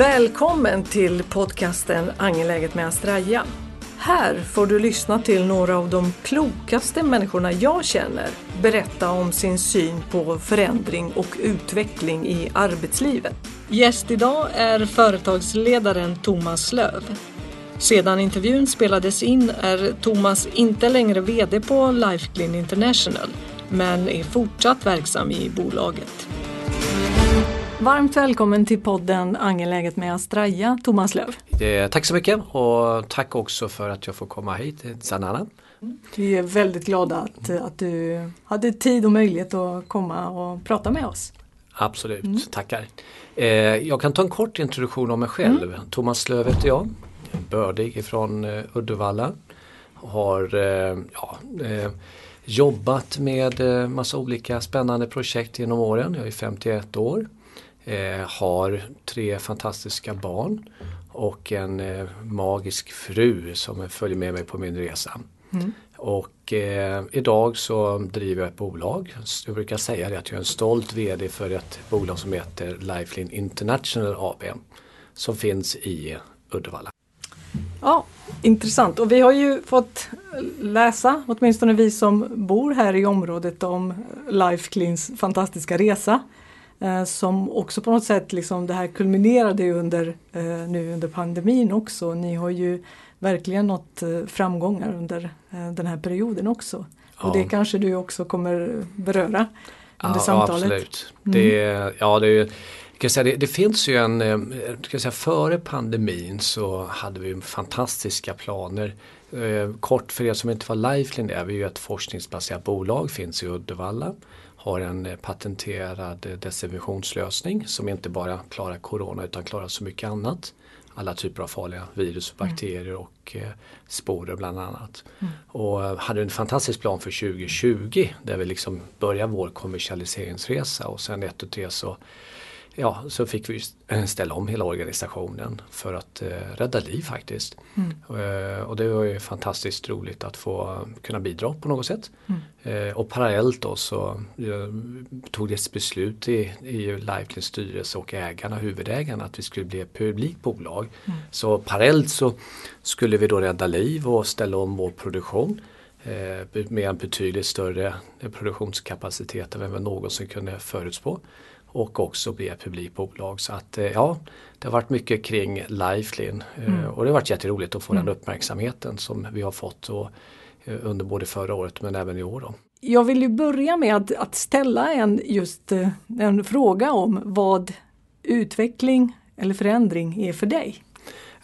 Välkommen till podcasten Angeläget med Astraja. Här får du lyssna till några av de klokaste människorna jag känner berätta om sin syn på förändring och utveckling i arbetslivet. Gäst idag är företagsledaren Thomas Löv. Sedan intervjun spelades in är Thomas inte längre VD på Lifeclean International men är fortsatt verksam i bolaget. Varmt välkommen till podden Angeläget med Astraja, Thomas Löv. Tack så mycket och tack också för att jag får komma hit till Sanana. Vi är väldigt glada att, att du hade tid och möjlighet att komma och prata med oss. Absolut, mm. tackar. Eh, jag kan ta en kort introduktion om mig själv. Mm. Thomas Löv heter jag, bördig ifrån eh, Uddevalla. Har eh, ja, jobbat med massa olika spännande projekt genom åren. Jag är 51 år. Eh, har tre fantastiska barn och en eh, magisk fru som följer med mig på min resa. Mm. Och eh, idag så driver jag ett bolag. Jag brukar säga det att jag är en stolt VD för ett bolag som heter Lifeline International AB. Som finns i Uddevalla. Ja, intressant. Och vi har ju fått läsa, åtminstone vi som bor här i området, om Lifecleans fantastiska resa. Eh, som också på något sätt, liksom, det här kulminerade under, eh, nu under pandemin också. Ni har ju verkligen nått eh, framgångar under eh, den här perioden också. Ja. Och det kanske du också kommer beröra under ja, samtalet. Absolut. Mm. Det, ja, det, kan säga, det, det, finns ju en, eh, kan säga, före pandemin så hade vi fantastiska planer. Eh, kort för er som inte var Lifeline är vi ju ett forskningsbaserat bolag, finns i Uddevalla har en eh, patenterad eh, desinfektionslösning som inte bara klarar corona utan klarar så mycket annat. Alla typer av farliga virus, mm. bakterier och eh, sporer bland annat. Mm. Och hade en fantastisk plan för 2020 där vi liksom börjar vår kommersialiseringsresa och sen ett och tre så ja, så fick vi ställa om hela organisationen för att eh, rädda liv faktiskt. Mm. Eh, och det var ju fantastiskt roligt att få kunna bidra på något sätt. Mm. Eh, och parallellt då så eh, tog det ett beslut i, i Lifelines styrelse och ägarna, huvudägarna, att vi skulle bli ett publikt bolag. Mm. Så parallellt så skulle vi då rädda liv och ställa om vår produktion eh, med en betydligt större produktionskapacitet än vad vi någonsin kunde förutspå och också bli ett publikbolag. Så att eh, ja, det har varit mycket kring Lifeline eh, mm. och det har varit jätteroligt att få mm. den uppmärksamheten som vi har fått och, eh, under både förra året men även i år. Då. Jag vill ju börja med att, att ställa en, just, en fråga om vad utveckling eller förändring är för dig.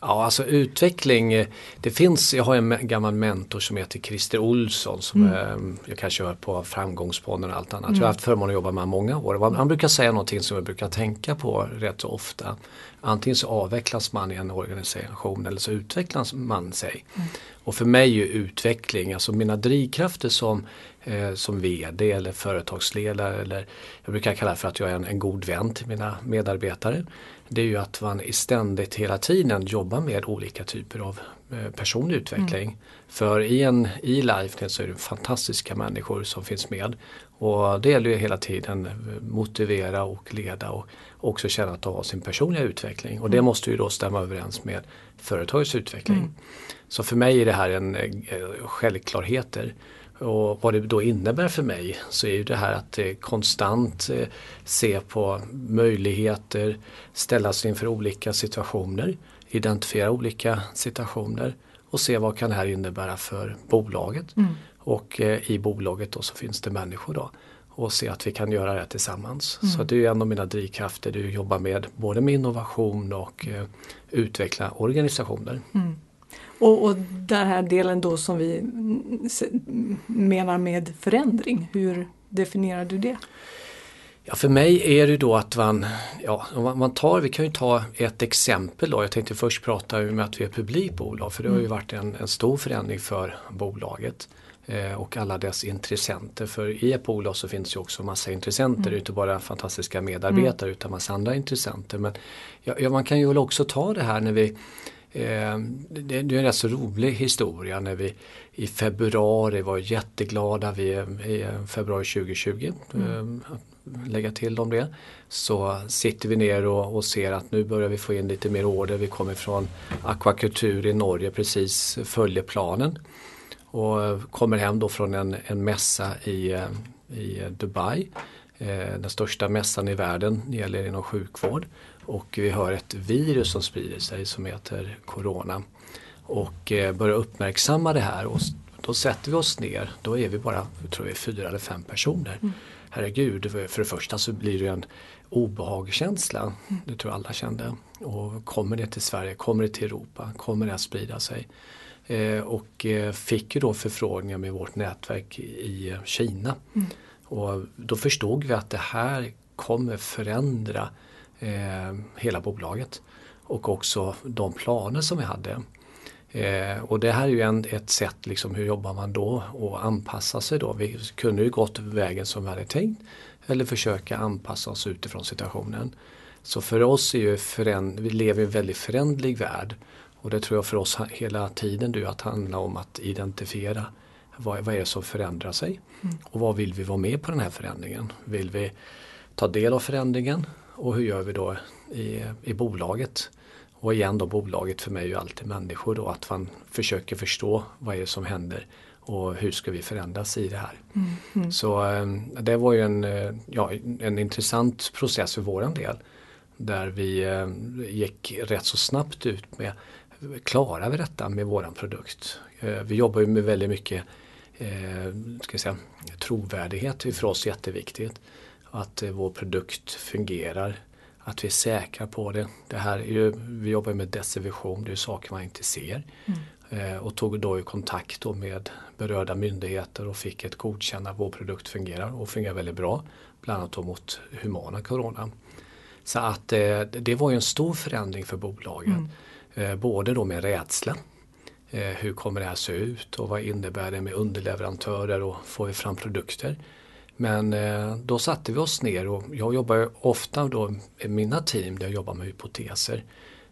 Ja, alltså utveckling. Eh, det finns, jag har en gammal mentor som heter Christer Olsson som mm. är, jag kanske hör på Framgångspodden och allt annat. Mm. Jag har haft förmånen att jobba med många år. Han brukar säga någonting som jag brukar tänka på rätt så ofta. Antingen så avvecklas man i en organisation eller så utvecklas man sig. Mm. Och för mig är utveckling, alltså mina drivkrafter som, eh, som VD eller företagsledare eller jag brukar kalla det för att jag är en, en god vän till mina medarbetare det är ju att man ständigt hela tiden jobbar med olika typer av eh, personlig utveckling. Mm. För i, en, i Lifenet så är det fantastiska människor som finns med. Och det gäller ju hela tiden motivera och leda och också känna att de har sin personliga utveckling. Och det mm. måste ju då stämma överens med företagets utveckling. Mm. Så för mig är det här en eh, självklarheter. Och vad det då innebär för mig så är ju det här att eh, konstant eh, se på möjligheter, ställa sig inför olika situationer, identifiera olika situationer och se vad kan det här innebära för bolaget. Mm. Och eh, i bolaget då så finns det människor då och se att vi kan göra det tillsammans. Mm. Så det är en av mina drivkrafter, det är att jobba med både med innovation och utveckla organisationer. Mm. Och, och den här delen då som vi menar med förändring, hur definierar du det? Ja, för mig är det då att man, ja, man tar, vi kan ju ta ett exempel då. Jag tänkte först prata om att vi är publikbolag för det har ju mm. varit en, en stor förändring för bolaget eh, och alla dess intressenter. För i ett bolag så finns ju också massa intressenter, mm. inte bara fantastiska medarbetare mm. utan massa andra intressenter. Men ja, man kan ju väl också ta det här när vi det är en rätt så rolig historia när vi i februari var jätteglada, vi i februari 2020. Mm. lägga till om det, så sitter vi ner och, och, ser att nu börjar vi få in lite mer order. Vi kommer från akvakultur i Norge precis, följer planen. Och kommer hem då från en, en mässa i, eh, i Dubai. Eh, den största mässan i världen, det gäller inom sjukvård. Och vi har ett virus som sprider sig som heter Corona. Och eh, börjar uppmärksamma det här och då sätter vi oss ner, då är vi bara jag tror vi fyra eller fem personer. Mm. Herregud, för det första så blir det en obehagskänsla. Mm. Det tror jag alla kände. Och kommer det till Sverige, kommer det till Europa, kommer det att sprida sig? Eh, och eh, fick ju då förfrågningar med vårt nätverk i Kina. Mm. Och då förstod vi att det här kommer förändra eh, hela bolaget och också de planer som vi hade. Eh, och det här är ju en, ett sätt, liksom, hur jobbar man då och anpassa sig då. Vi kunde ju gått vägen som vi hade tänkt eller försöka anpassa oss utifrån situationen. Så för oss är ju föränd, vi lever i en väldigt förändlig värld och det tror jag för oss hela tiden du att handla om att identifiera vad, vad är det som förändrar sig mm. och vad vill vi vara med på den här förändringen? Vill vi ta del av förändringen och hur gör vi då i, i bolaget? Och igen då bolaget för mig är ju alltid människor då att man försöker förstå vad är det som händer och hur ska vi förändras i det här. Mm, mm. Så ehm, det var ju en, eh, ja, en intressant process för våran del. Där vi eh, gick rätt så snabbt ut med klarar vi detta med våran produkt? Eh, vi jobbar ju med väldigt mycket ska jag säga, trovärdighet, är för oss jätteviktigt. Att vår produkt fungerar att vi är säkra på det. det här är ju, vi jobbar med decivision, det är saker man inte ser. Mm. Eh, och tog då i kontakt då med berörda myndigheter och fick ett godkännande att vår produkt fungerar och fungerar väldigt bra. Bland annat mot humana corona. Så att eh, det var en stor förändring för bolaget. Mm. Eh, både då med rädsla. Eh, hur kommer det här se ut och vad innebär det med underleverantörer och får vi fram produkter? Men eh, då satte vi oss ner och jag jobbar ofta då i mina team där jag jobbar med hypoteser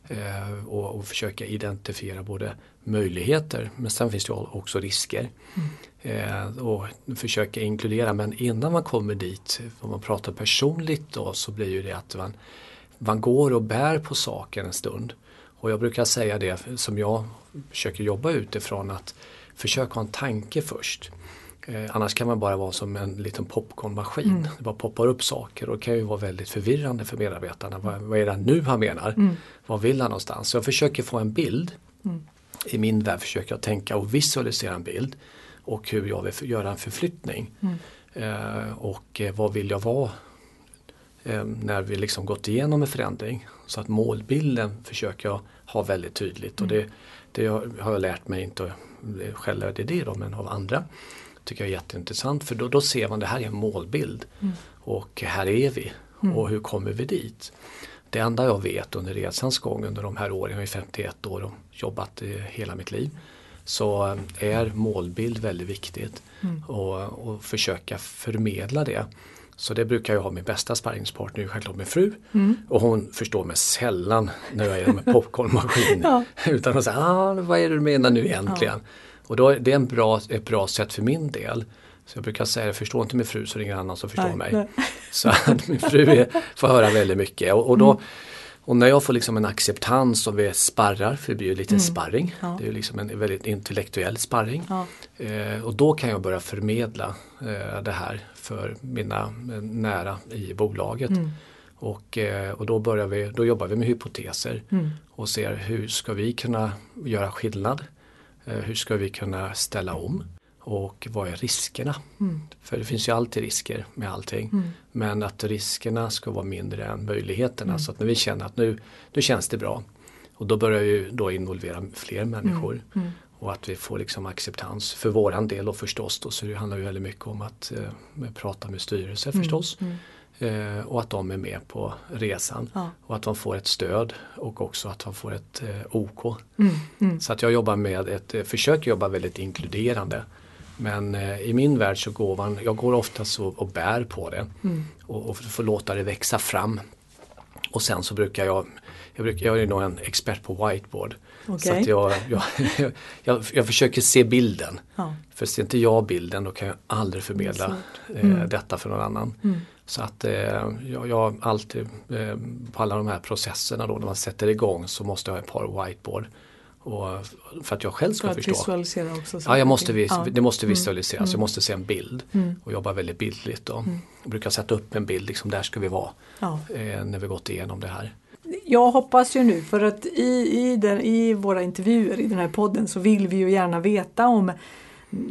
eh, och, och försöka identifiera både möjligheter men sen finns det också risker. Mm. Eh, och försöka inkludera men innan man kommer dit, om man pratar personligt då så blir ju det att man, man går och bär på saker en stund. Och jag brukar säga det som jag försöker jobba utifrån att försök ha en tanke först. Eh, annars kan man bara vara som en liten popcornmaskin. Mm. Det bara poppar upp saker och det kan ju vara väldigt förvirrande för medarbetarna. Vad, vad är det nu han menar? Mm. Vad vill han någonstans? Så jag försöker få en bild. Mm. I min värld försöker jag tänka och visualisera en bild. Och hur jag vill göra en förflyttning. Mm. Eh, och eh, vad vill jag vara eh, när vi liksom gått igenom en förändring. Så att målbilden försöker jag ha väldigt tydligt. Och det, det har jag lärt mig, inte själv är det det då, men av andra tycker jag är jätteintressant för då, då ser man det här är en målbild. Mm. Och här är vi mm. och hur kommer vi dit? Det enda jag vet under resans gång under de här åren, jag är 51 år och jobbat hela mitt liv, så är målbild väldigt viktigt mm. och, och försöka förmedla det. Så det brukar jag ha min bästa sparringspartner, självklart min fru. Mm. Och hon förstår mig sällan när jag är med popcornmaskin. ja. Utan att säga, ah, vad är det du menar nu egentligen? Ja. Och då är det en bra, ett bra sätt för min del. Så jag brukar säga, jag förstår inte min fru så ringer annan som förstår nej, mig. Nej. Så att min fru är, får höra väldigt mycket. Och, och då, mm. och när jag får liksom en acceptans och vi sparrar, för det blir ju lite mm. sparring. Ja. Det är liksom en väldigt intellektuell sparring. Ja. Eh, och då kan jag börja förmedla eh, det här för mina eh, nära i bolaget. Mm. Och, eh, och då, börjar vi, då jobbar vi med hypoteser mm. och ser hur ska vi kunna göra skillnad hur ska vi kunna ställa om? Och vad är riskerna? Mm. För det finns ju alltid risker med allting. Mm. Men att riskerna ska vara mindre än möjligheterna. Mm. Så att när vi känner att nu, nu känns det bra. Och då börjar vi då involvera fler människor. Mm. Mm. Och att vi får liksom acceptans för våran del och förstås då. Så det handlar ju väldigt mycket om att eh, prata med styrelse mm. förstås. Eh, och att de är med på resan. Ja. Och att de får ett stöd och också att de får ett eh, OK. Mm, mm. Så att jag jobbar med ett, eh, försöker jobba väldigt inkluderande. Men i min värld så går man, jag går oftast och, och bär på det mm. och, och får låta det växa fram. Och sen så brukar jag, jag, brukar, jag är nog en expert på whiteboard. Okej. Så att jag, jag, jag, jag försöker se bilden. Ja. För ser inte jag bilden då kan jag aldrig förmedla eh, detta för någon annan. Så att eh, jag, jag alltid eh, på alla de här processerna då när man sätter igång så måste jag ha ett par whiteboard. Och, för att jag själv ska förstå. visualisera också. Ja, jag måste, vis, Ja. det måste visualiseras, jag måste se en bild och jobba väldigt bildligt. Då. Jag brukar sätta upp en bild, liksom där ska vi vara Ja. eh, när vi gått igenom det här. Jag hoppas ju nu för att i, i, den, i våra intervjuer i den här podden så vill vi ju gärna veta om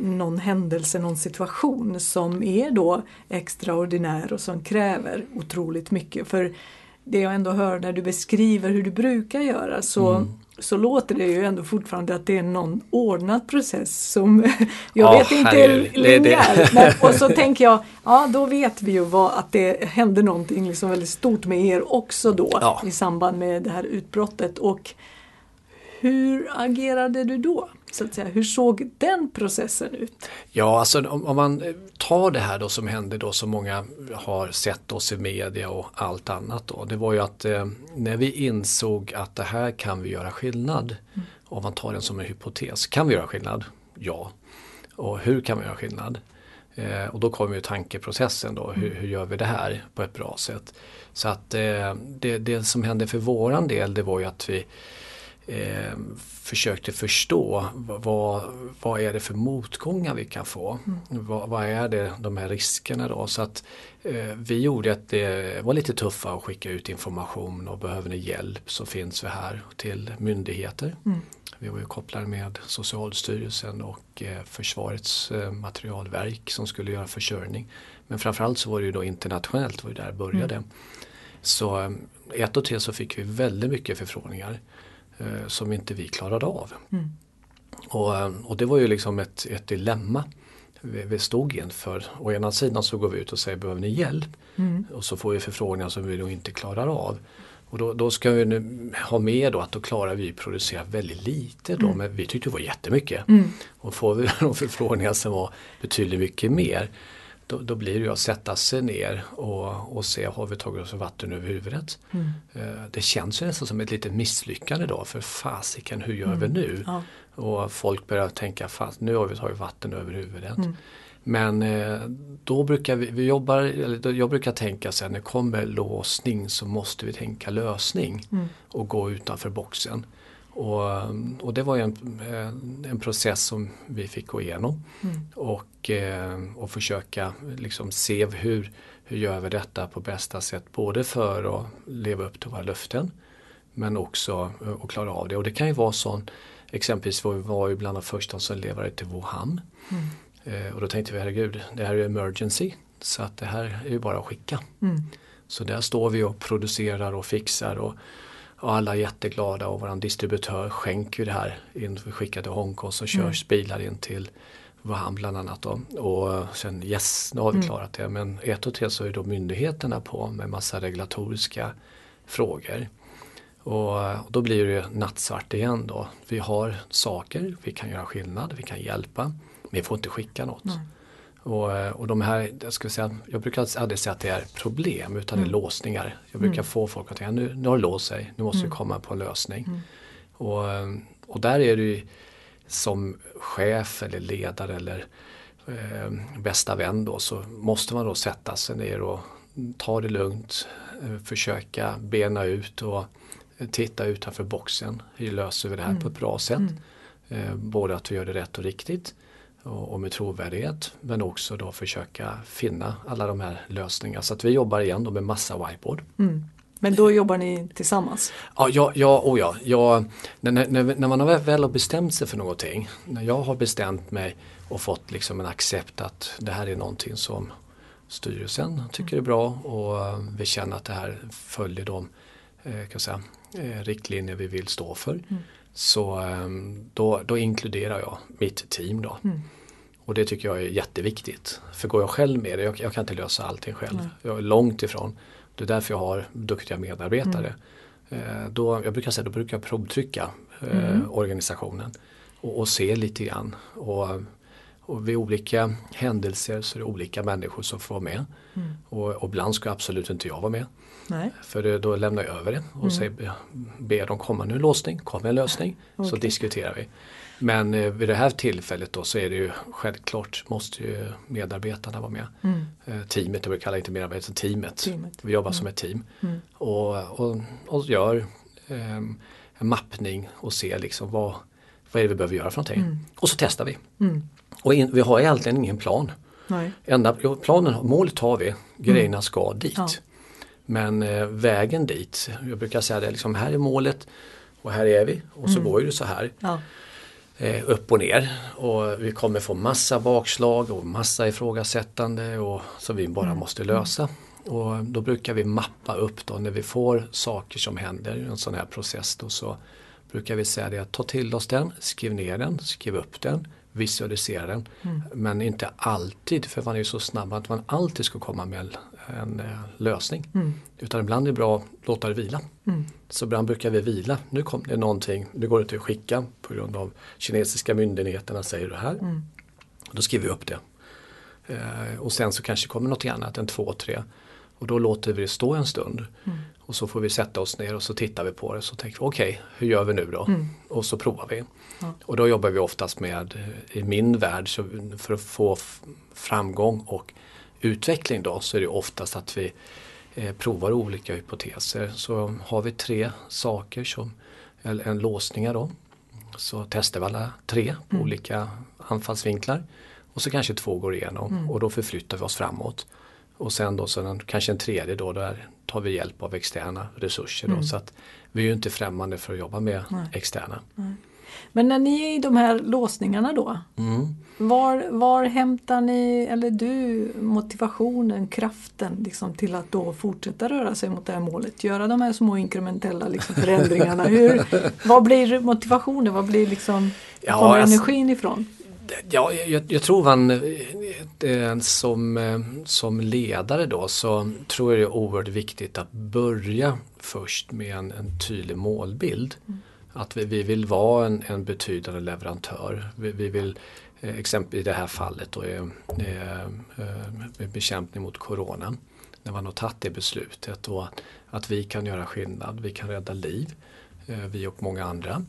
någon händelse, någon situation som är då extraordinär och som kräver otroligt mycket. För det jag ändå hör när du beskriver hur du brukar göra så, så låter det ju ändå fortfarande att det är någon ordnad process som jag Ja, vet inte det- linjär. Men, och så tänker jag, ja då vet vi ju vad, att det hände någonting liksom väldigt stort med er också då Ja. i samband med det här utbrottet. Och hur agerade du då? Så att säga? Hur såg den processen ut? Ja, alltså om, om man eh, tar det här då som hände då som många har sett oss i media och allt annat då. Det var ju att eh, när vi insåg att det här kan vi göra skillnad. Om man tar den som en hypotes. Kan vi göra skillnad? Ja. Och hur kan vi göra skillnad? Eh, och då kommer ju tankeprocessen då. Hur, hur gör vi det här på ett bra sätt? Så att eh, det, det som hände för våran del det var ju att vi eh, försökte förstå vad- vad, är det för motgångar vi kan få. Vad, vad är det, de här riskerna då. Så att eh, vi gjorde att det var lite tuffare att skicka ut information och behöver ni hjälp så finns vi här till myndigheter. Vi var ju kopplade med Socialstyrelsen och eh, Försvarets eh, materialverk som skulle göra försörjning. Men framförallt så var det ju då internationellt, det var ju där det började. Så eh, ett och tre så fick vi väldigt mycket förfrågningar som inte vi klarade av. Och, eh, och det var ju liksom ett, ett dilemma vi, vi stod inför. Å ena sidan så går vi ut och säger behöver ni hjälp? Och så får vi förfrågningar som vi då inte klarar av. Och då, då ska vi nu ha med då att då klarar vi producera väldigt lite då, men vi tyckte det var jättemycket. Och får vi då förfrågningar som var betydligt mycket mer då, då blir det ju att sätta sig ner och, och se, har vi tagit oss vatten över huvudet? Eh, Det känns ju nästan som ett litet misslyckande då, för fasiken, hur gör vi nu? Ja. Och folk börjar tänka, fast nu har vi tagit vatten över huvudet. Men eh, då brukar vi, vi jobbar, eller jag brukar tänka så här, när det kommer låsning så måste vi tänka lösning och gå utanför boxen. Och, och det var ju en, eh, en process som vi fick gå igenom. Och, eh, och försöka liksom se hur, hur gör vi detta på bästa sätt. Både för att leva upp till våra löften men också eh, att klara av det. Och det kan ju vara sån, exempelvis var vi var ju bland de första som levade till Wuhan. Eh, och då tänkte vi, herregud, det här är emergency. Så att det här är ju bara att skicka. Så där står vi och producerar och fixar och, och alla är jätteglada och våran distributör skänker ju det här in, vi skickar till Hongkong så körs bilar in till Wuhan bland annat då. Och sen yes, nu har vi klarat det. Men ett och tre så är då myndigheterna på med massa regulatoriska frågor. Och, och då blir det nattsvart igen då. Vi har saker, vi kan göra skillnad, vi kan hjälpa. Men vi får inte skicka något. Och, och de här, jag, ska säga, jag brukar aldrig säga att det är problem utan det är låsningar. Jag brukar få folk att tänka nu, nu har det låst sig, nu måste vi komma på en lösning. Och, och där är ju som chef eller ledare eller eh, bästa vän då så måste man då sätta sig ner och ta det lugnt, eh, försöka bena ut och eh, titta utanför boxen. Hur löser vi det här på ett bra sätt? Eh, både att vi gör det rätt och riktigt och, med trovärdighet men också då försöka finna alla de här lösningarna. Så att vi jobbar igen då med massa whiteboard. Men då jobbar ni tillsammans? Ja, ja, ja, oh ja, ja när, när, när man har väl har bestämt sig för någonting, när jag har bestämt mig och fått liksom en accept att det här är någonting som styrelsen tycker är bra och eh, vi känner att det här följer de eh, kan säga, eh, riktlinjer vi vill stå för. Så eh, då, då inkluderar jag mitt team då. Och det tycker jag är jätteviktigt. För går jag själv med det, jag, jag kan inte lösa allting själv. Jag är långt ifrån. Det är därför jag har duktiga medarbetare. Eh, då, jag brukar säga, då brukar jag provtrycka eh, organisationen och, och se lite grann. Och, Och vid olika händelser så är det olika människor som får vara med. Mm. Och, och ibland ska absolut inte jag vara med. Nej. För då lämnar jag över det och mm. säger, ber dem komma nu en låsning, kom en lösning. Okay. Så diskuterar vi. Men eh, vid det här tillfället då så är det ju självklart måste ju medarbetarna vara med. Mm. Eh, teamet, jag brukar kalla det inte medarbetare, teamet. teamet. Vi jobbar mm. som ett team. Mm. Och, och, och, gör eh, en mappning och ser liksom vad, vad är det vi behöver göra för någonting. Mm. Och så testar vi. Mm. Och in, vi har egentligen ingen plan. Nej. Enda, planen, målet har vi, grejerna ska dit. Ja. Men eh, vägen dit, jag brukar säga det, liksom, här är målet och här är vi och så mm. går det så här. Ja. Eh, upp och ner och vi kommer få massa bakslag och massa ifrågasättande och, som vi bara mm. måste lösa. Och då brukar vi mappa upp då när vi får saker som händer i en sån här process. Då, så brukar vi säga det att ta till oss den, skriv ner den, skriv upp den, visualisera den. Mm. Men inte alltid, för man är så snabb att man alltid ska komma med en eh, lösning. Mm. Utan ibland är det bra att låta det vila. Mm. Så ibland brukar vi vila. Nu kom det någonting, nu går det inte att skicka på grund av kinesiska myndigheterna säger det här. Mm. Då skriver vi upp det. Eh, och sen så kanske kommer något annat, en två, tre. Och då låter vi det stå en stund. Mm. Och så får vi sätta oss ner och så tittar vi på det. Så tänker vi okej, okay, hur gör vi nu då? Mm. Och så provar vi. Ja. Och då jobbar vi oftast med, eh, i min värld, så för att få framgång och utveckling då så är det oftast att vi eh, provar olika hypoteser. Så har vi tre saker som eller en låsningar då så testar vi alla tre på mm. olika anfallsvinklar. Och så kanske två går igenom mm. och då förflyttar vi oss framåt. Och sen då så den, kanske en tredje då, där tar vi hjälp av externa resurser. Då, mm. Så att vi är ju inte främmande för att jobba med Nej. externa. Nej. Men när ni är i de här låsningarna då, mm. var, var hämtar ni, eller du, motivationen, kraften liksom, till att då fortsätta röra sig mot det här målet? Göra de här små inkrementella liksom, förändringarna. Hur, vad blir motivationen? Vad blir liksom, ja, kommer alltså, energin ifrån? Ja, jag, jag tror man eh, som, eh, som ledare då så tror jag det är oerhört viktigt att börja först med en, en tydlig målbild. Mm. Att vi, vi vill vara en, en betydande leverantör. Vi, vi vill eh, exempel i det här fallet då är, är, är bekämpning mot corona. När man har tagit det beslutet och att, att vi kan göra skillnad, vi kan rädda liv, vi och många andra.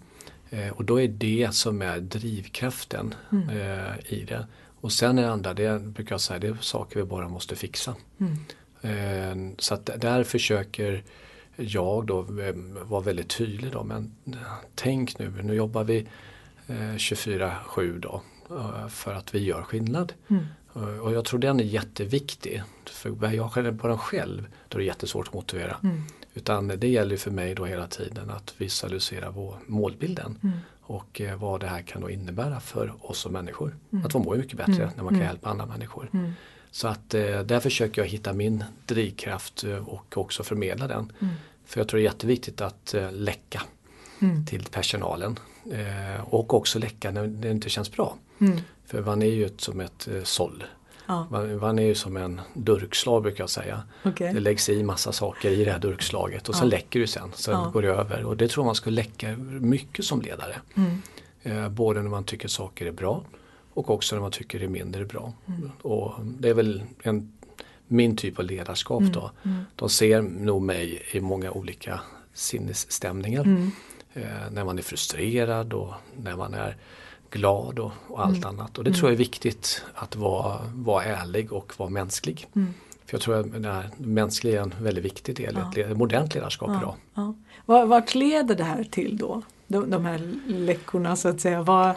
Eh, och då är det som är drivkraften mm. eh, i det. Och sen är det andra, det brukar jag säga, det är saker vi bara måste fixa. Mm. Eh, så att där försöker jag då eh, vara väldigt tydlig då, men tänk nu, nu jobbar vi 24-7 då för att vi gör skillnad. Mm. Och jag tror den är jätteviktig. För jag själv på den själv, då är det jättesvårt att motivera. Mm. Utan det gäller för mig då hela tiden att visualisera vår målbilden. Mm. Och eh, vad det här kan då innebära för oss som människor. Mm. Att få må mycket bättre mm. när man kan mm. hjälpa andra människor. Mm. Så att eh, där försöker jag hitta min drivkraft eh, och också förmedla den. Mm. För jag tror det är jätteviktigt att eh, läcka till personalen. Och också läcka när det inte känns bra. För man är ju som ett såll. Ja. Man, man, är ju som en durkslag brukar jag säga. Okay. Det läggs i massa saker i det här durkslaget och ja. sen läcker det sen. Sen ja. går det över och det tror man ska läcka mycket som ledare. Mm. Eh, både när man tycker saker är bra och också när man tycker det är mindre bra. Mm. Och det är väl en, min typ av ledarskap mm. då. Mm. De ser nog mig i många olika sinnesstämningar. Mm. Eh, när man är frustrerad och när man är glad och, och allt mm. annat. Och det tror jag är viktigt att vara, vara ärlig och vara mänsklig. För jag tror att här mänskliga är en väldigt viktig del i ja. ett modernt ledarskap ja. idag. Ja. Vart leder det här till då? De, de här läckorna så att säga. Vad,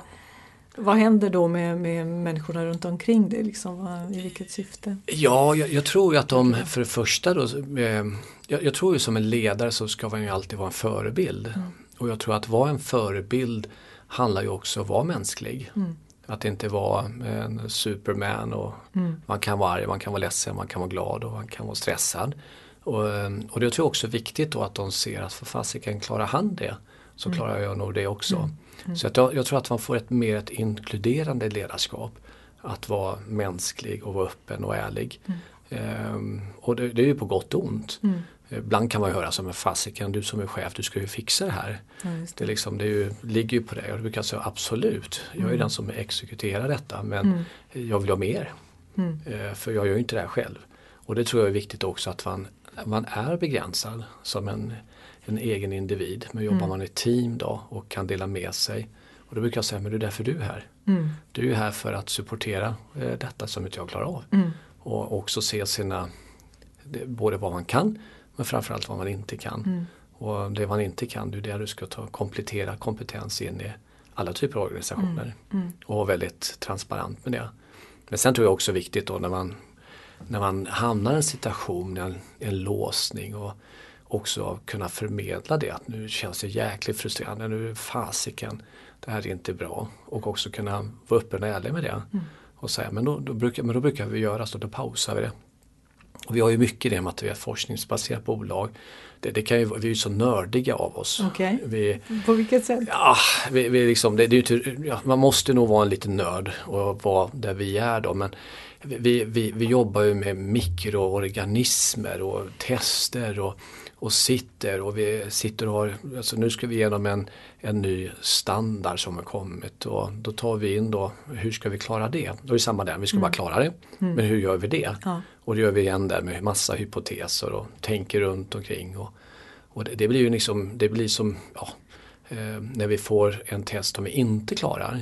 vad händer då med, med människorna runt omkring dig? Liksom, I vilket syfte? Ja, jag, jag tror ju att de för det första då, eh, jag, jag, tror ju som en ledare så ska man ju alltid vara en förebild. Mm. Och jag tror att vara en förebild handlar ju också om att vara mänsklig. Mm. Att inte vara en superman och mm. man kan vara arg, man kan vara ledsen, man kan vara glad och man kan vara stressad. Och, eh, och det tror jag också är viktigt då att de ser att för fasiken klarar han det så mm. klarar jag nog det också. Mm. Mm. Så att jag, jag, tror att man får ett mer ett inkluderande ledarskap. Att vara mänsklig och vara öppen och ärlig. Ehm, och det, det, är ju på gott och ont. Ibland kan man höra som en fasiken, du som är chef, du ska ju fixa det här. Ja, Det, är liksom, det ju, ligger ju på dig och du brukar säga absolut, jag är Mm. den som exekuterar detta men jag vill ha mer. Mm. Eh, För jag gör ju inte det här själv. Och det tror jag är viktigt också att man, man är begränsad som en, en egen individ. Men jobbar Mm. man i team då och kan dela med sig. Och då brukar jag säga, men det är därför du är här. Mm. Du är här för att supportera eh, detta som inte jag klarar av. Mm. Och också se sina, både vad man kan men framförallt vad man inte kan. Mm. Och det man inte kan, det är det du ska ta, komplettera kompetens in i alla typer av organisationer. Mm. Och vara väldigt transparent med det. Men sen tror jag också viktigt då när man, när man hamnar i en situation, en, en låsning och också kunna förmedla det att nu känns det jäkligt frustrerande, nu fasiken, det här är inte bra. Och också kunna vara öppen och ärlig med det. Och säga, men då, då, brukar, men då brukar vi göra så, då pausar vi det. Och vi har ju mycket det med att vi är ett forskningsbaserat bolag. Det, det kan ju, vi är ju så nördiga av oss. Okej. Vi, På vilket sätt? Ja, vi, vi liksom, det, det är ja, man måste nog vara en liten nörd och vara där vi är då. Men vi, vi, vi jobbar ju med mikroorganismer och tester och, och sitter och vi sitter och har, alltså nu ska vi igenom en, en ny standard som har kommit och då tar vi in då, hur ska vi klara det? Då är det samma där, vi ska bara klara det. Men hur gör vi det? Ja. Och det gör vi igen där med massa hypoteser och tänker runt omkring. Och, och det, det blir ju liksom, det blir som, ja, eh, när vi får en test som vi inte klarar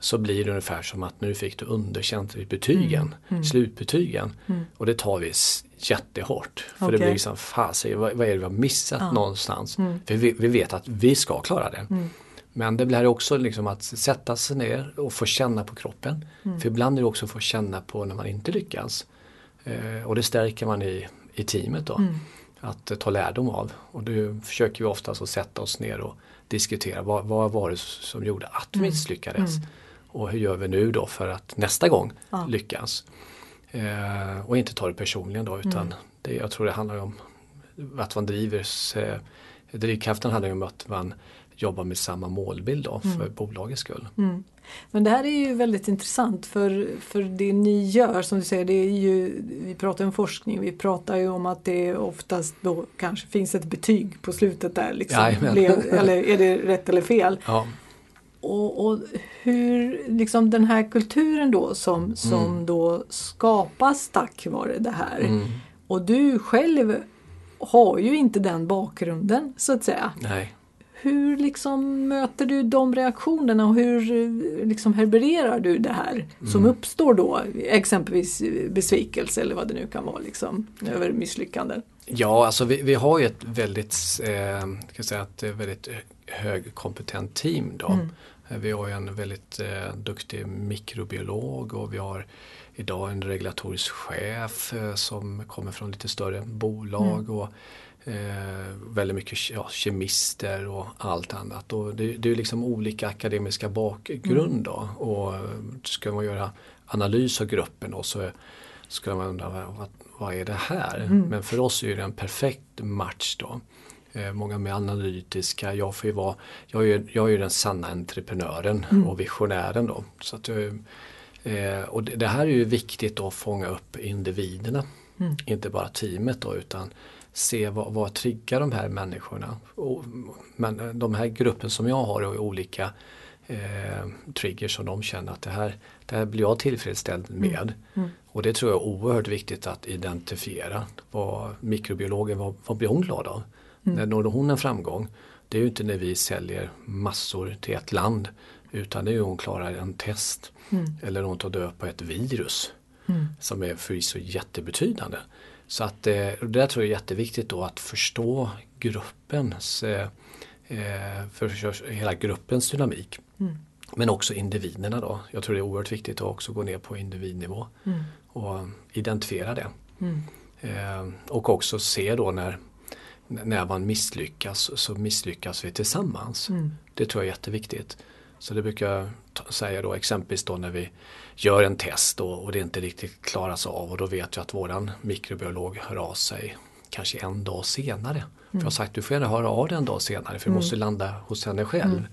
så blir det ungefär som att nu fick du underkänt i betygen, slutbetygen. Och det tar vi jättehårt. För det Okej. blir liksom, fasen, vad, vad är det vi har missat Ja. någonstans? För vi, vi vet att vi ska klara det. Men det blir också liksom att sätta sig ner och få känna på kroppen. För ibland är det också att få känna på när man inte lyckas. Eh, och det stärker man i, i teamet då. Att eh, ta lärdom av. Och då försöker vi oftast att sätta oss ner och diskutera vad, vad var det som gjorde att vi misslyckades. Och hur gör vi nu då för att nästa gång Ja. lyckas. Eh, och inte ta det personligen då utan det, jag tror det handlar om att man driver sig. Drivkraften handlar ju om att man jobbar med samma målbild då för bolagets skull. Mm. Men det här är ju väldigt intressant för, för det ni gör som du säger, det är ju, vi pratar om forskning, vi pratar ju om att det oftast då kanske finns ett betyg på slutet där. Liksom. Blev, eller är det rätt eller fel? Ja, Och, och hur liksom den här kulturen då som, som då skapas tack vare det här. mm, Och du själv har ju inte den bakgrunden så att säga. nej. Hur liksom möter du de reaktionerna och hur liksom herbererar du det här som uppstår då? Exempelvis besvikelse eller vad det nu kan vara liksom, över misslyckanden. Ja, alltså vi, vi har ju ett väldigt, eh, jag säga, ett väldigt högkompetent team då. Eh, Vi har en väldigt eh, duktig mikrobiolog och vi har idag en regulatorisk chef eh, som kommer från lite större bolag och eh, väldigt mycket ke- ja, kemister och allt annat. Och det, det är liksom olika akademiska bakgrund då. Och eh, ska man göra analys av gruppen då så ska man undra vad, vad, är det här? Men för oss är det en perfekt match då. Eh, många med analytiska, jag får ju vara, jag är, jag är den sanna entreprenören och visionären då. Så att, jag- eh, och det, här är ju viktigt att fånga upp individerna. Inte bara teamet då utan se vad, vad triggar de här människorna. Och, men eh, de här gruppen som jag har är olika eh, triggers som de känner att det här, det här blir jag tillfredsställd med. Och det tror jag är oerhört viktigt att identifiera. Vad mikrobiologen, vad, vad blir hon glad av? När når hon en framgång? Det är ju inte när vi säljer massor till ett land utan det är ju hon klarar en test. Eller hon tar död på ett virus som är förvisso jättebetydande. Så att eh, det där tror jag är jätteviktigt då att förstå gruppens, eh, eh, för hela gruppens dynamik. Men också individerna då. Jag tror det är oerhört viktigt att också gå ner på individnivå och identifiera det. Eh, och också se då när, när man misslyckas så misslyckas vi tillsammans. Det tror jag är jätteviktigt. Så det brukar jag säga då exempelvis då när vi gör en test då, och det inte riktigt klaras av och då vet jag att våran mikrobiolog hör av sig kanske en dag senare. För jag har sagt du får gärna höra av dig en dag senare för du måste landa hos henne själv.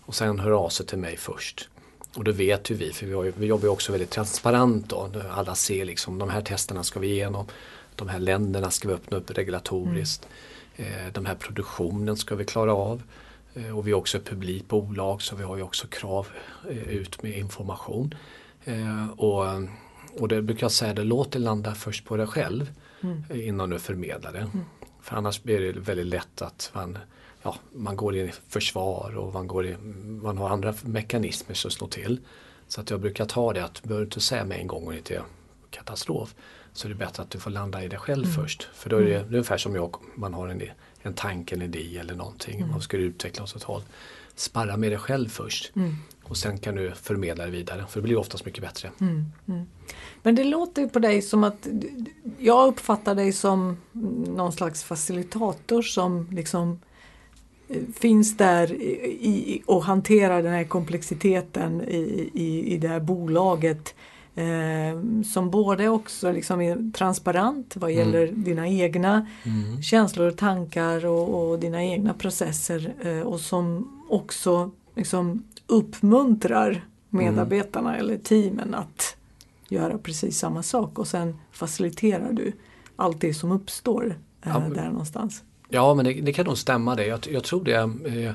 Och sen hör av sig till mig först. Och då vet ju vi, för vi jobbar ju också väldigt transparent då. Alla ser liksom de här testerna ska vi igenom. De här länderna ska vi öppna upp regulatoriskt. Mm. De här produktionen ska vi klara av. Och vi är också ett publikt bolag så vi har ju också krav ut med information. Och, och det brukar jag säga, det låt det landa först på dig själv mm. innan du förmedlar det. Mm. För annars blir det väldigt lätt att man, ja, man går i försvar och man, går i, man har andra mekanismer som slår till. Så att jag brukar ta det att behöver inte säga med en gång och inte katastrof så är det bättre att du får landa i det själv mm. först. För då är det, mm. det är ungefär som jag, man har en, en tanke, en idé eller någonting. Mm. Man ska utveckla åt ett håll. Sparra med det själv först. Mm. Och sen kan du förmedla det vidare för det blir oftast mycket bättre. Mm. Mm. Men det låter på dig som att jag uppfattar dig som någon slags facilitator som liksom eh, finns där i, och hanterar den här komplexiteten i, i, i det här bolaget eh, som både också liksom är transparent vad mm. gäller mm. dina egna mm. känslor och tankar och, och dina egna processer eh, och som också liksom uppmuntrar medarbetarna mm. eller teamen att göra precis samma sak och sen faciliterar du allt det som uppstår eh, ja, där någonstans. Ja men det, det, kan nog stämma det. Jag, jag tror det är,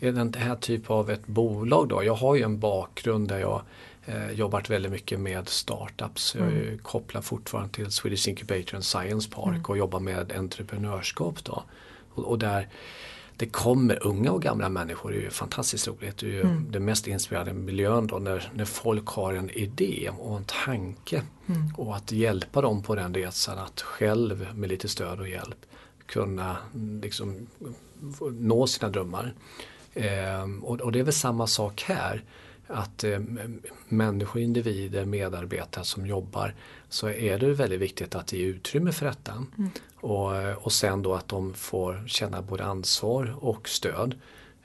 är den här typen av ett bolag då. Jag har ju en bakgrund där jag eh, jobbat väldigt mycket med startups. Mm. Jag är kopplad fortfarande till Swedish Incubator and Science Park mm. och jobbar med entreprenörskap då. Och, och, där det kommer unga och gamla människor, det är ju fantastiskt roligt. Det är ju mm. den mest inspirerande miljön då när, när folk har en idé och en tanke. Mm. Och att hjälpa dem på den resan att själv med lite stöd och hjälp kunna liksom, nå sina drömmar. Eh, och, och, det är väl samma sak här att eh, människor, individer, medarbetare som jobbar så är det väldigt viktigt att ge utrymme för detta. Mm. Och, och sen då att de får känna både ansvar och stöd.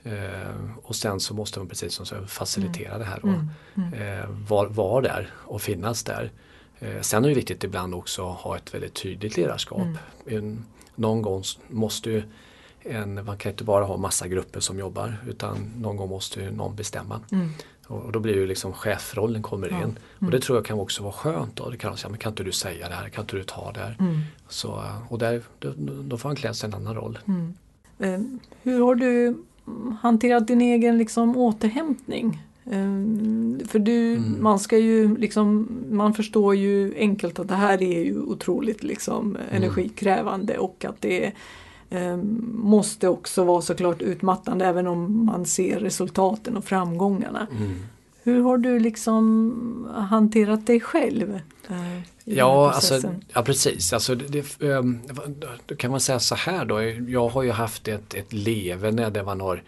Eh, och sen så måste man precis som så facilitera mm. det här och mm. mm. eh, vara var där och finnas där. Eh, sen är det viktigt ibland också att ha ett väldigt tydligt ledarskap. Mm. En, någon gång måste ju en, man kan inte bara ha massa grupper som jobbar utan någon gång måste ju någon bestämma. Mm. Och då blir ju liksom chefrollen kommer in. Mm. Och det tror jag kan också vara skönt. Då. Det kan, säga, men kan inte du säga det här, kan inte du ta det här? Mm. Så, och där, då, då får han klä sig en annan roll. Mm. Eh, hur har du hanterat din egen liksom, återhämtning? Eh, för du, mm. man ska ju liksom, man förstår ju enkelt att det här är ju otroligt liksom, mm. energikrävande och att det är Ehm, måste också vara såklart utmattande även om man ser resultaten och framgångarna. Mm. Hur har du liksom hanterat dig själv? Eh, ja, alltså, ja, precis. Alltså, det, ehm, då kan man säga så här då. Jag har ju haft ett, ett leverne där man har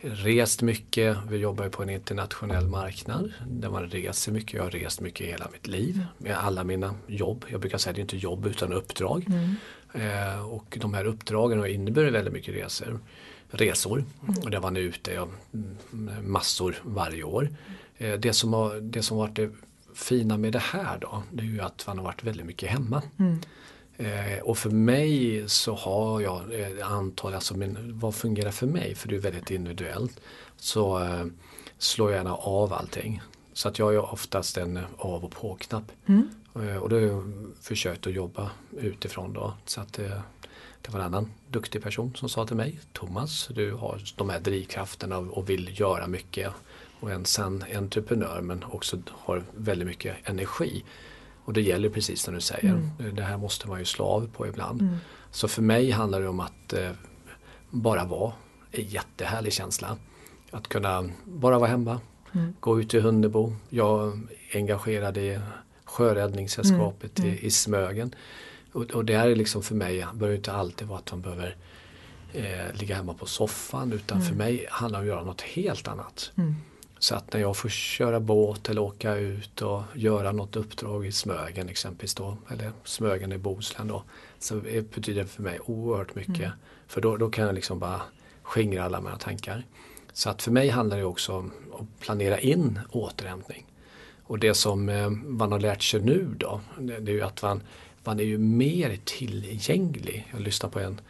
rest mycket. Vi jobbar ju på en internationell marknad där man reser mycket. Jag har rest mycket hela mitt liv med alla mina jobb. Jag brukar säga att det är inte jobb utan uppdrag. Mm. Eh, och de här uppdragen har inneburit väldigt mycket resor. resor. Mm. Och där var ni ute ja, massor varje år. Eh, det, som har, det som varit det fina med det här då, det är ju att man har varit väldigt mycket hemma. Mm. Eh, och för mig så har jag eh, antal, alltså min, vad fungerar för mig? För det är väldigt individuellt. Så eh, slår jag gärna av allting. Så att jag är oftast en av och på-knapp. Mm. Eh, och då har jag försökt att jobba utifrån då. Så att det, det var en annan duktig person som sa till mig Thomas, du har de här drivkrafterna och vill göra mycket. Och en sann entreprenör men också har väldigt mycket energi. Och det gäller precis som du säger, mm. det här måste man ju slå av på ibland. Mm. Så för mig handlar det om att eh, bara vara, en jättehärlig känsla. Att kunna bara vara hemma, mm. gå ut till Hundebo. Jag är engagerad i Sjöräddningssällskapet mm. i, i Smögen. Och, och det här är liksom för mig, det behöver inte alltid vara att man behöver eh, ligga hemma på soffan utan mm. för mig handlar det om att göra något helt annat. Mm. Så att när jag får köra båt eller åka ut och göra något uppdrag i Smögen exempelvis då, eller Smögen i Bohuslän då, så betyder det för mig oerhört mycket. Mm. För då, då kan jag liksom bara skingra alla mina tankar. Så att för mig handlar det också om att planera in återhämtning. Och det som eh, man har lärt sig nu då, det är ju att man, man är ju mer tillgänglig. Jag lyssnade på en,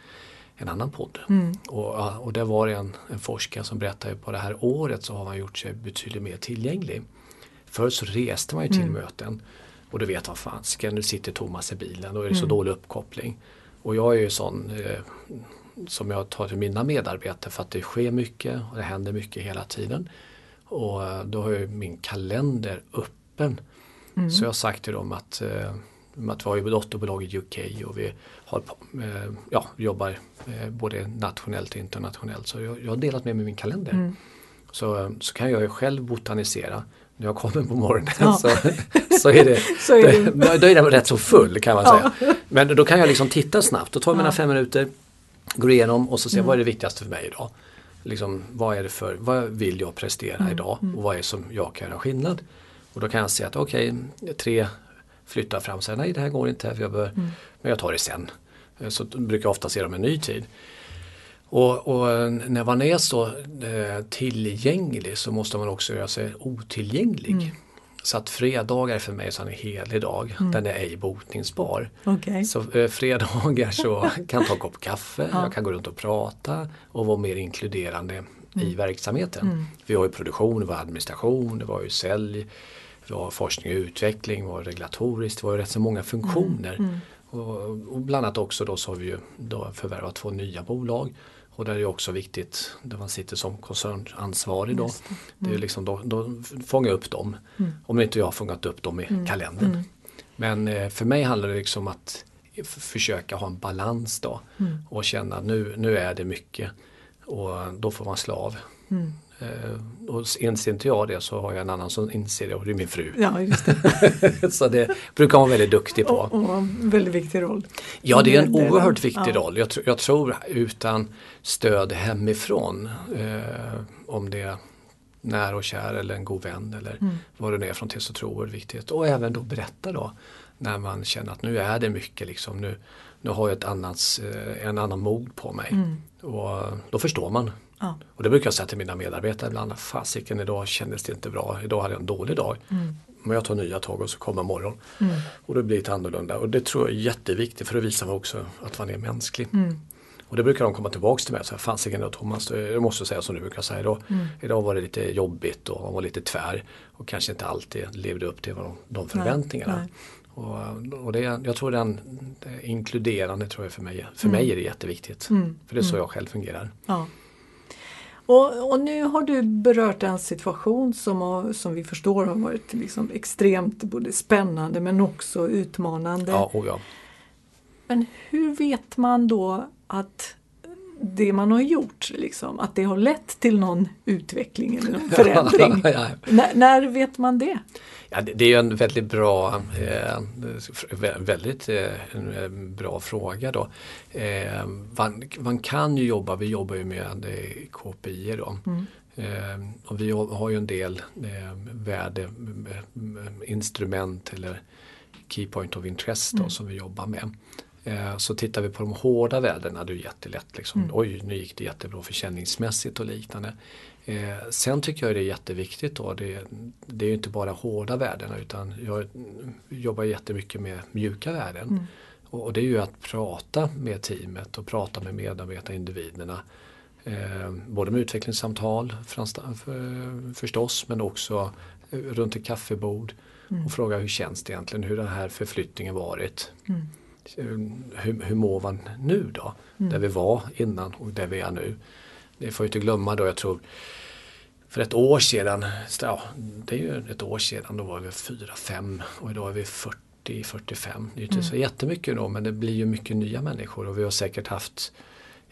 en annan podd mm. och, och där var det en, en forskare som berättade på det här året så har man gjort sig betydligt mer tillgänglig. Förr så reste man ju till mm. möten och du vet vad fan, ska nu sitter Thomas i bilen, då är det så dålig uppkoppling. Och jag är ju sån eh, som jag tar till mina medarbetare för att det sker mycket och det händer mycket hela tiden. Och eh, då har jag min kalender öppen. Mm. Så jag har sagt till dem att, eh, att vi har ju dotterbolag i UK och vi har, eh, ja, jobbar både nationellt och internationellt. Så jag, jag har delat med mig min kalender. Mm. Så, så kan jag ju själv botanisera när jag kommer på morgonen ja. så, så är det, så är det. Då, då är den rätt så full kan man säga. Ja. Men då kan jag liksom titta snabbt, då tar jag mina fem minuter, går igenom och så ser jag mm. vad är det viktigaste för mig idag. Liksom, vad, är det för, vad vill jag prestera mm. idag mm. och vad är det som jag kan göra skillnad. Och då kan jag se att okej, okay, tre flyttar fram och säger nej det här går inte, för jag bör, mm. men jag tar det sen. Så brukar jag ofta se dem en ny tid. Och, och, när man är så eh, tillgänglig så måste man också göra sig otillgänglig. Mm. Så att fredagar är för mig är en helig dag. Mm. Den är ej botningsbar. Okay. Så eh, fredagar så kan jag ta en kopp kaffe, ja. jag kan gå runt och prata och vara mer inkluderande mm. i verksamheten. Mm. Vi har ju produktion, vi har administration, det var ju sälj, vi har forskning och utveckling, vi har regulatoriskt, det var ju rätt så många funktioner. Mm. Mm. Och, och bland annat också då så har vi ju då förvärvat två nya bolag och där är det också viktigt, där man sitter som koncernansvarig då, det. Mm. det är mm. liksom då, då fånga upp dem. Mm. Om inte jag har fångat upp dem i mm. kalendern. Mm. Men eh, för mig handlar det liksom om att försöka ha en balans då mm. och känna nu, nu är det mycket och då får man slå av. Eh, och inser inte jag det så har jag en annan som inser det och det är min fru. Ja, just det. så det brukar hon vara väldigt duktig på. Och, och en väldigt viktig roll. Ja, det är en oerhört viktig ja. roll. Jag, jag, tror utan stöd hemifrån, eh, om det är nära och kär eller en god vän eller mm. vad det är från till så tror jag är viktigt. Och även då berätta då när man känner att nu är det mycket liksom. Nu, nu har jag ett annat, eh, en annan mod på mig. Mm. Och då förstår man. Ja. Och det brukar jag säga till mina medarbetare ibland. Fasiken idag kändes det inte bra. Idag hade jag en dålig dag. Mm. Men jag tar nya tag och så kommer morgon. Mm. Och det blir det annorlunda. Och det tror jag är jätteviktigt för att visa mig också att man är mänsklig. Mm. Och det brukar de komma tillbaks till mig och säga, fasiken då Thomas, jag måste säga som du brukar säga idag. Mm. Idag var det lite jobbigt och man var lite tvär och kanske inte alltid levde upp till de, de förväntningarna. Nej, nej. Och, och det, jag tror den det inkluderande tror jag för mig, för mm. mig är det jätteviktigt. Mm. För det är så mm. jag själv fungerar. Ja. Och, och, nu har du berört en situation som, har, som vi förstår har varit liksom extremt både spännande men också utmanande. Ja, oh ja. Men hur vet man då att det man har gjort, liksom, att det har lett till någon utveckling eller någon förändring? ja, ja. när vet man det? Ja, det, det är en väldigt bra, eh, väldigt eh, en bra fråga då. Eh, man, man, kan ju jobba, vi jobbar ju med eh, KPI då. Mm. Eh, och vi har ju en del eh, värdeinstrument eller Key Point of Interest då, mm. som vi jobbar med. Eh, så tittar vi på de hårda värdena, det är jättelätt. Liksom. Mm. Oj, nu gick det jättebra försäljningsmässigt och liknande. Eh, sen tycker jag det är jätteviktigt då, det, det är inte bara hårda värden utan jag jobbar jättemycket med mjuka värden. Mm. Och, och, det är ju att prata med teamet och prata med medarbetare, individerna. Eh, både med utvecklingssamtal för, förstås men också runt ett kaffebord mm. och fråga hur känns det egentligen, hur den här förflyttningen varit. Mm. Hur, hur mår man nu då? Mm. Där vi var innan och där vi är nu. Det får jag inte glömma då, jag tror för ett år sedan, ja, det är ju ett år sedan, då var vi 4-5 och idag är vi 40-45. Det är inte mm. så jättemycket då men det blir ju mycket nya människor och vi har säkert haft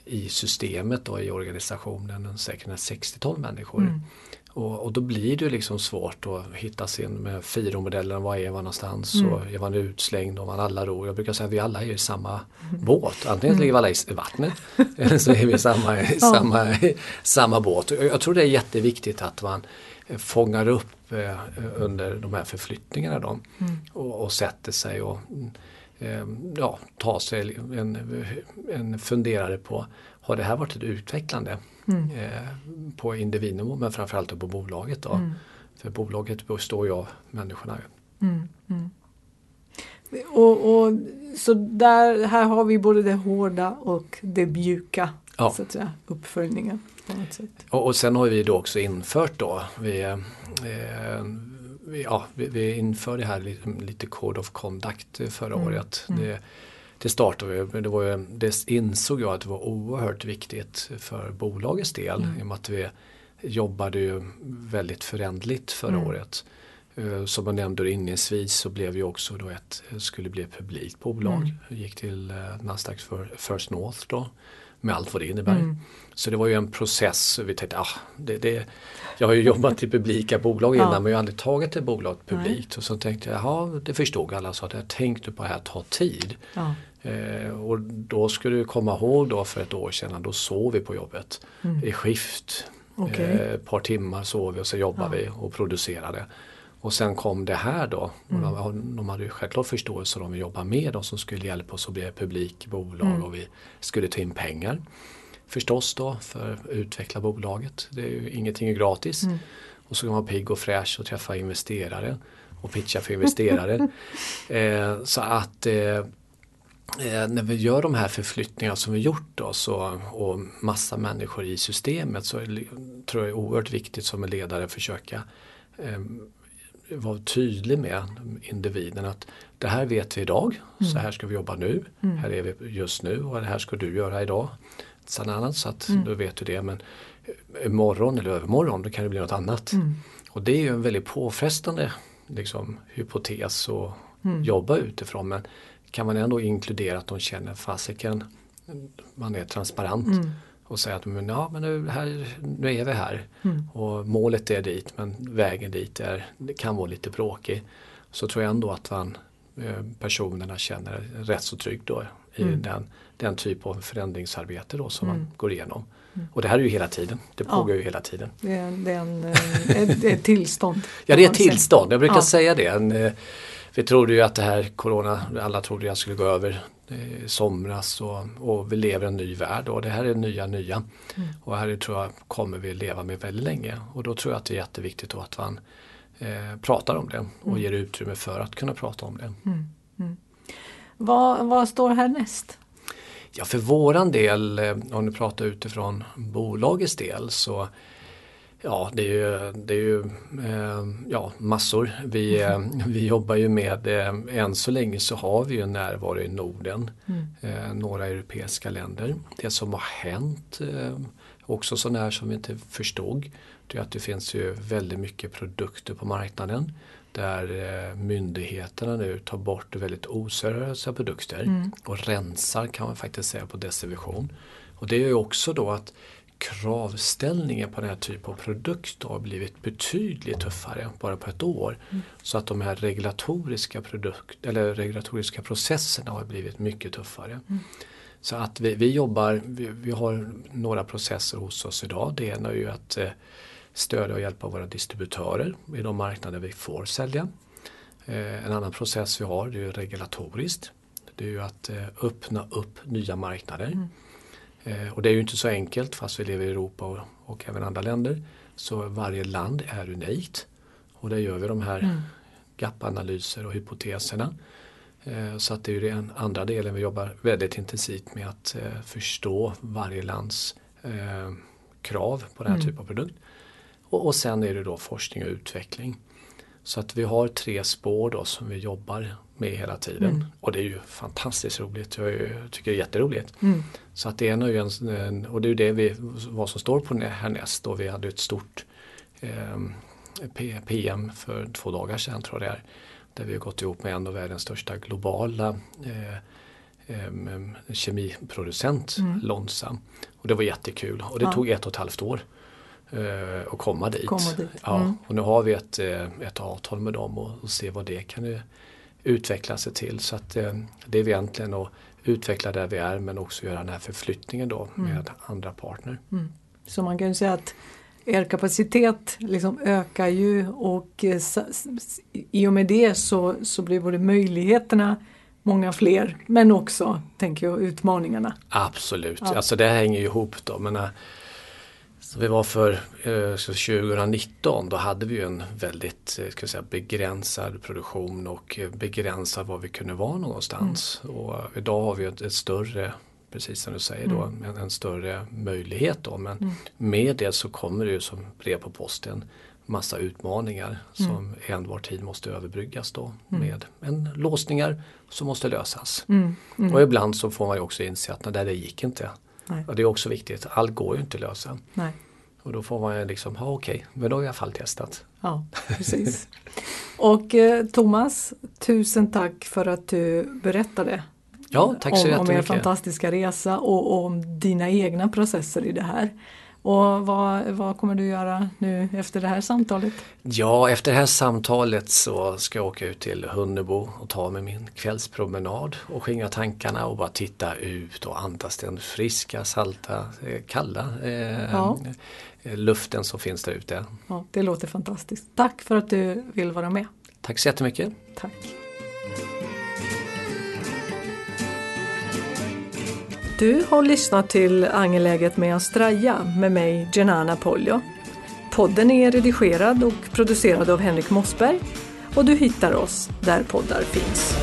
i systemet och i organisationen säkert 60-tal människor. Mm. Och, och, då blir det liksom svårt att hitta sin med FIRO-modellen, var är man någonstans mm. och är man utslängd och man alla ror. Jag brukar säga att vi alla är i samma mm. båt. Antingen mm. ligger vi alla i vattnet eller så är vi i samma, i samma, samma båt. Jag tror det är jätteviktigt att man fångar upp eh, under de här förflyttningarna då, mm. och, och sätter sig och eh, ja, tar sig en, en funderare på har det här varit ett utvecklande mm. eh, på individnivå men framförallt på bolaget. Då. Mm. För bolaget består ju av människorna. Mm. mm. Och, och, så där, här har vi både det hårda och det mjuka ja. så att säga, uppföljningen. Och, och sen har vi då också infört då, vi, eh, ja, vi, vi införde här lite, lite Code of Conduct förra mm. året. Det, det startade vi, det, var ju, det insåg jag att det var oerhört viktigt för bolagets del mm. i och med att vi jobbade ju väldigt förändligt förra mm. året. Eh, som jag nämnde inledningsvis så blev vi också då ett, skulle bli ett publikt bolag. Mm. gick till eh, Nasdaq för First North då med allt vad det innebär. Mm. Så det var ju en process. Vi tänkte, ah, det, det, jag har ju jobbat i publika bolag innan ja. men jag har aldrig tagit ett bolag publikt. Nej. Och så tänkte jag, jaha det förstod alla så att jag tänkte på det här ta tid. Ja. Eh, och då skulle du komma ihåg då för ett år sedan, då sov vi på jobbet mm. i skift. Okay. Eh, ett par timmar sov vi och så jobbade ja. vi och producerade. Och sen kom det här då. Mm. Och de, de hade ju självklart förståelse om vi jobbar med de som skulle hjälpa oss att bli publikbolag mm. och vi skulle ta in pengar. Förstås då för att utveckla bolaget. Det är ju, ingenting är gratis. Mm. Och så kan man vara pigg och fräsch och träffa investerare och pitcha för investerare. eh, så att eh, Eh, när vi gör de här förflyttningarna som vi gjort då, så, och massa människor i systemet så är, tror jag är oerhört viktigt som en ledare försöka eh, vara tydlig med individen att det här vet vi idag, mm. så här ska vi jobba nu, mm. här är vi just nu och det här ska du göra idag. Sen annat, så att mm. då vet du det men imorgon eller övermorgon då kan det bli något annat. Mm. Och det är ju en väldigt påfrestande liksom, hypotes att mm. jobba utifrån men kan man ändå inkludera att de känner fasiken, man är transparent mm. och säger att men, ja, men nu, här, nu är vi här mm. och målet är dit men vägen dit är, det kan vara lite bråkig. Så tror jag ändå att man, eh, personerna känner rätt så tryggt då i mm. den, den typ av förändringsarbete då som man mm. går igenom. Mm. Och det här är ju hela tiden, det pågår ja. ju hela tiden. Det är, det är, en, ett, ett tillstånd. ja det är ett tillstånd, jag brukar ja. säga det. En, eh, vi trodde ju att det här corona, alla trodde jag skulle gå över i somras och, och vi lever i en ny värld och det här är nya nya. Mm. Och här tror jag kommer vi leva med väldigt länge och då tror jag att det är jätteviktigt att man eh, pratar om det och mm. ger utrymme för att kunna prata om det. Mm. mm. Vad, vad står härnäst? Ja för våran del, eh, om du pratar utifrån bolagets del så Ja, det är ju, det är ju eh, ja, massor. Vi, eh, vi jobbar ju med, eh, än så länge så har vi ju närvaro i Norden, mm. eh, några europeiska länder. Det som har hänt, också sådär som vi inte förstod, det är att det finns ju väldigt mycket produkter på marknaden där myndigheterna nu tar bort väldigt oseriösa produkter mm. och rensar kan man faktiskt säga på distribution. Och det är ju också då att kravställningen på den här typen av produkt har blivit betydligt tuffare bara på ett år. Mm. Så att de här regulatoriska, produkt, eller regulatoriska processerna har blivit mycket tuffare. Mm. Så att vi, vi jobbar, vi, vi, har några processer hos oss idag. Det ena är ju att eh, stödja och hjälpa våra distributörer i de marknader vi får sälja. Eh, en annan process vi har det är regulatoriskt. Det är ju att eh, öppna upp nya marknader. Mm. Eh, och det är ju inte så enkelt fast vi lever i Europa och, och även andra länder. Så varje land är unikt. Och där gör vi de här mm. gap-analyser och hypoteserna. Eh, så att det är ju den andra delen vi jobbar väldigt intensivt med att eh, förstå varje lands krav på den här mm. typen av produkt. Och, och sen är det då forskning och utveckling. Så att vi har tre spår då som vi jobbar med hela tiden. Mm. Och det är ju fantastiskt roligt. Jag tycker det är jätteroligt. Mm. Så att det är ju en, och det är ju det vi, vad som står på härnäst. Och vi hade ett stort eh, PM för två dagar sedan tror jag det är. Där vi har gått ihop med en av världens största globala eh, eh, kemiproducent, mm. Lonsa. Och det var jättekul och det ja. tog ett och ett halvt år eh, att komma dit. Komma dit. Ja, mm. och nu har vi ett, eh, ett avtal med dem och, och se vad det kan utveckla sig till. Så att eh, det är vi egentligen att utveckla där vi är men också göra den här förflyttningen då mm. med andra partner. Mm. Så man kan ju säga att er kapacitet liksom ökar ju och eh, i och med det så, så blir både möjligheterna många fler men också, tänker jag, utmaningarna. Absolut, ja. alltså det hänger ju ihop då. Men, så vi var för eh, 2019 då hade vi en väldigt eh, ska säga, begränsad produktion och eh, begränsad var vi kunde vara någonstans. Mm. Och idag har vi ett, ett, större, precis som du säger då, mm. en, en, större möjlighet. Då. Men mm. med det så kommer det ju som brev på posten massa utmaningar som en var tid måste överbryggas då med en låsningar som måste lösas. Och ibland så får man ju också inse att nej, det gick inte. Nej. Och det är också viktigt, allt går ju inte att lösa. Nej. Och då får man ju liksom, ja okej, men då har jag i alla fall testat. Ja, precis. Och eh, Thomas, tusen tack för att du berättade Ja, tack så om, om er fantastiska resa och, och om dina egna processer i det här. Och vad, vad kommer du göra nu efter det här samtalet? Ja, efter det här samtalet så ska jag åka ut till Hunnebo och ta med min kvällspromenad och skingra tankarna och bara titta ut och andas den friska, salta, eh, kalla eh, Ja. eh, luften som finns där ute. Ja, det låter fantastiskt. Tack för att du vill vara med. Tack så jättemycket. Tack. Du har lyssnat till Angeläget med Astraja med mig Genana Poljo. Podden är redigerad och producerad av Henrik Mossberg och du hittar oss där poddar finns.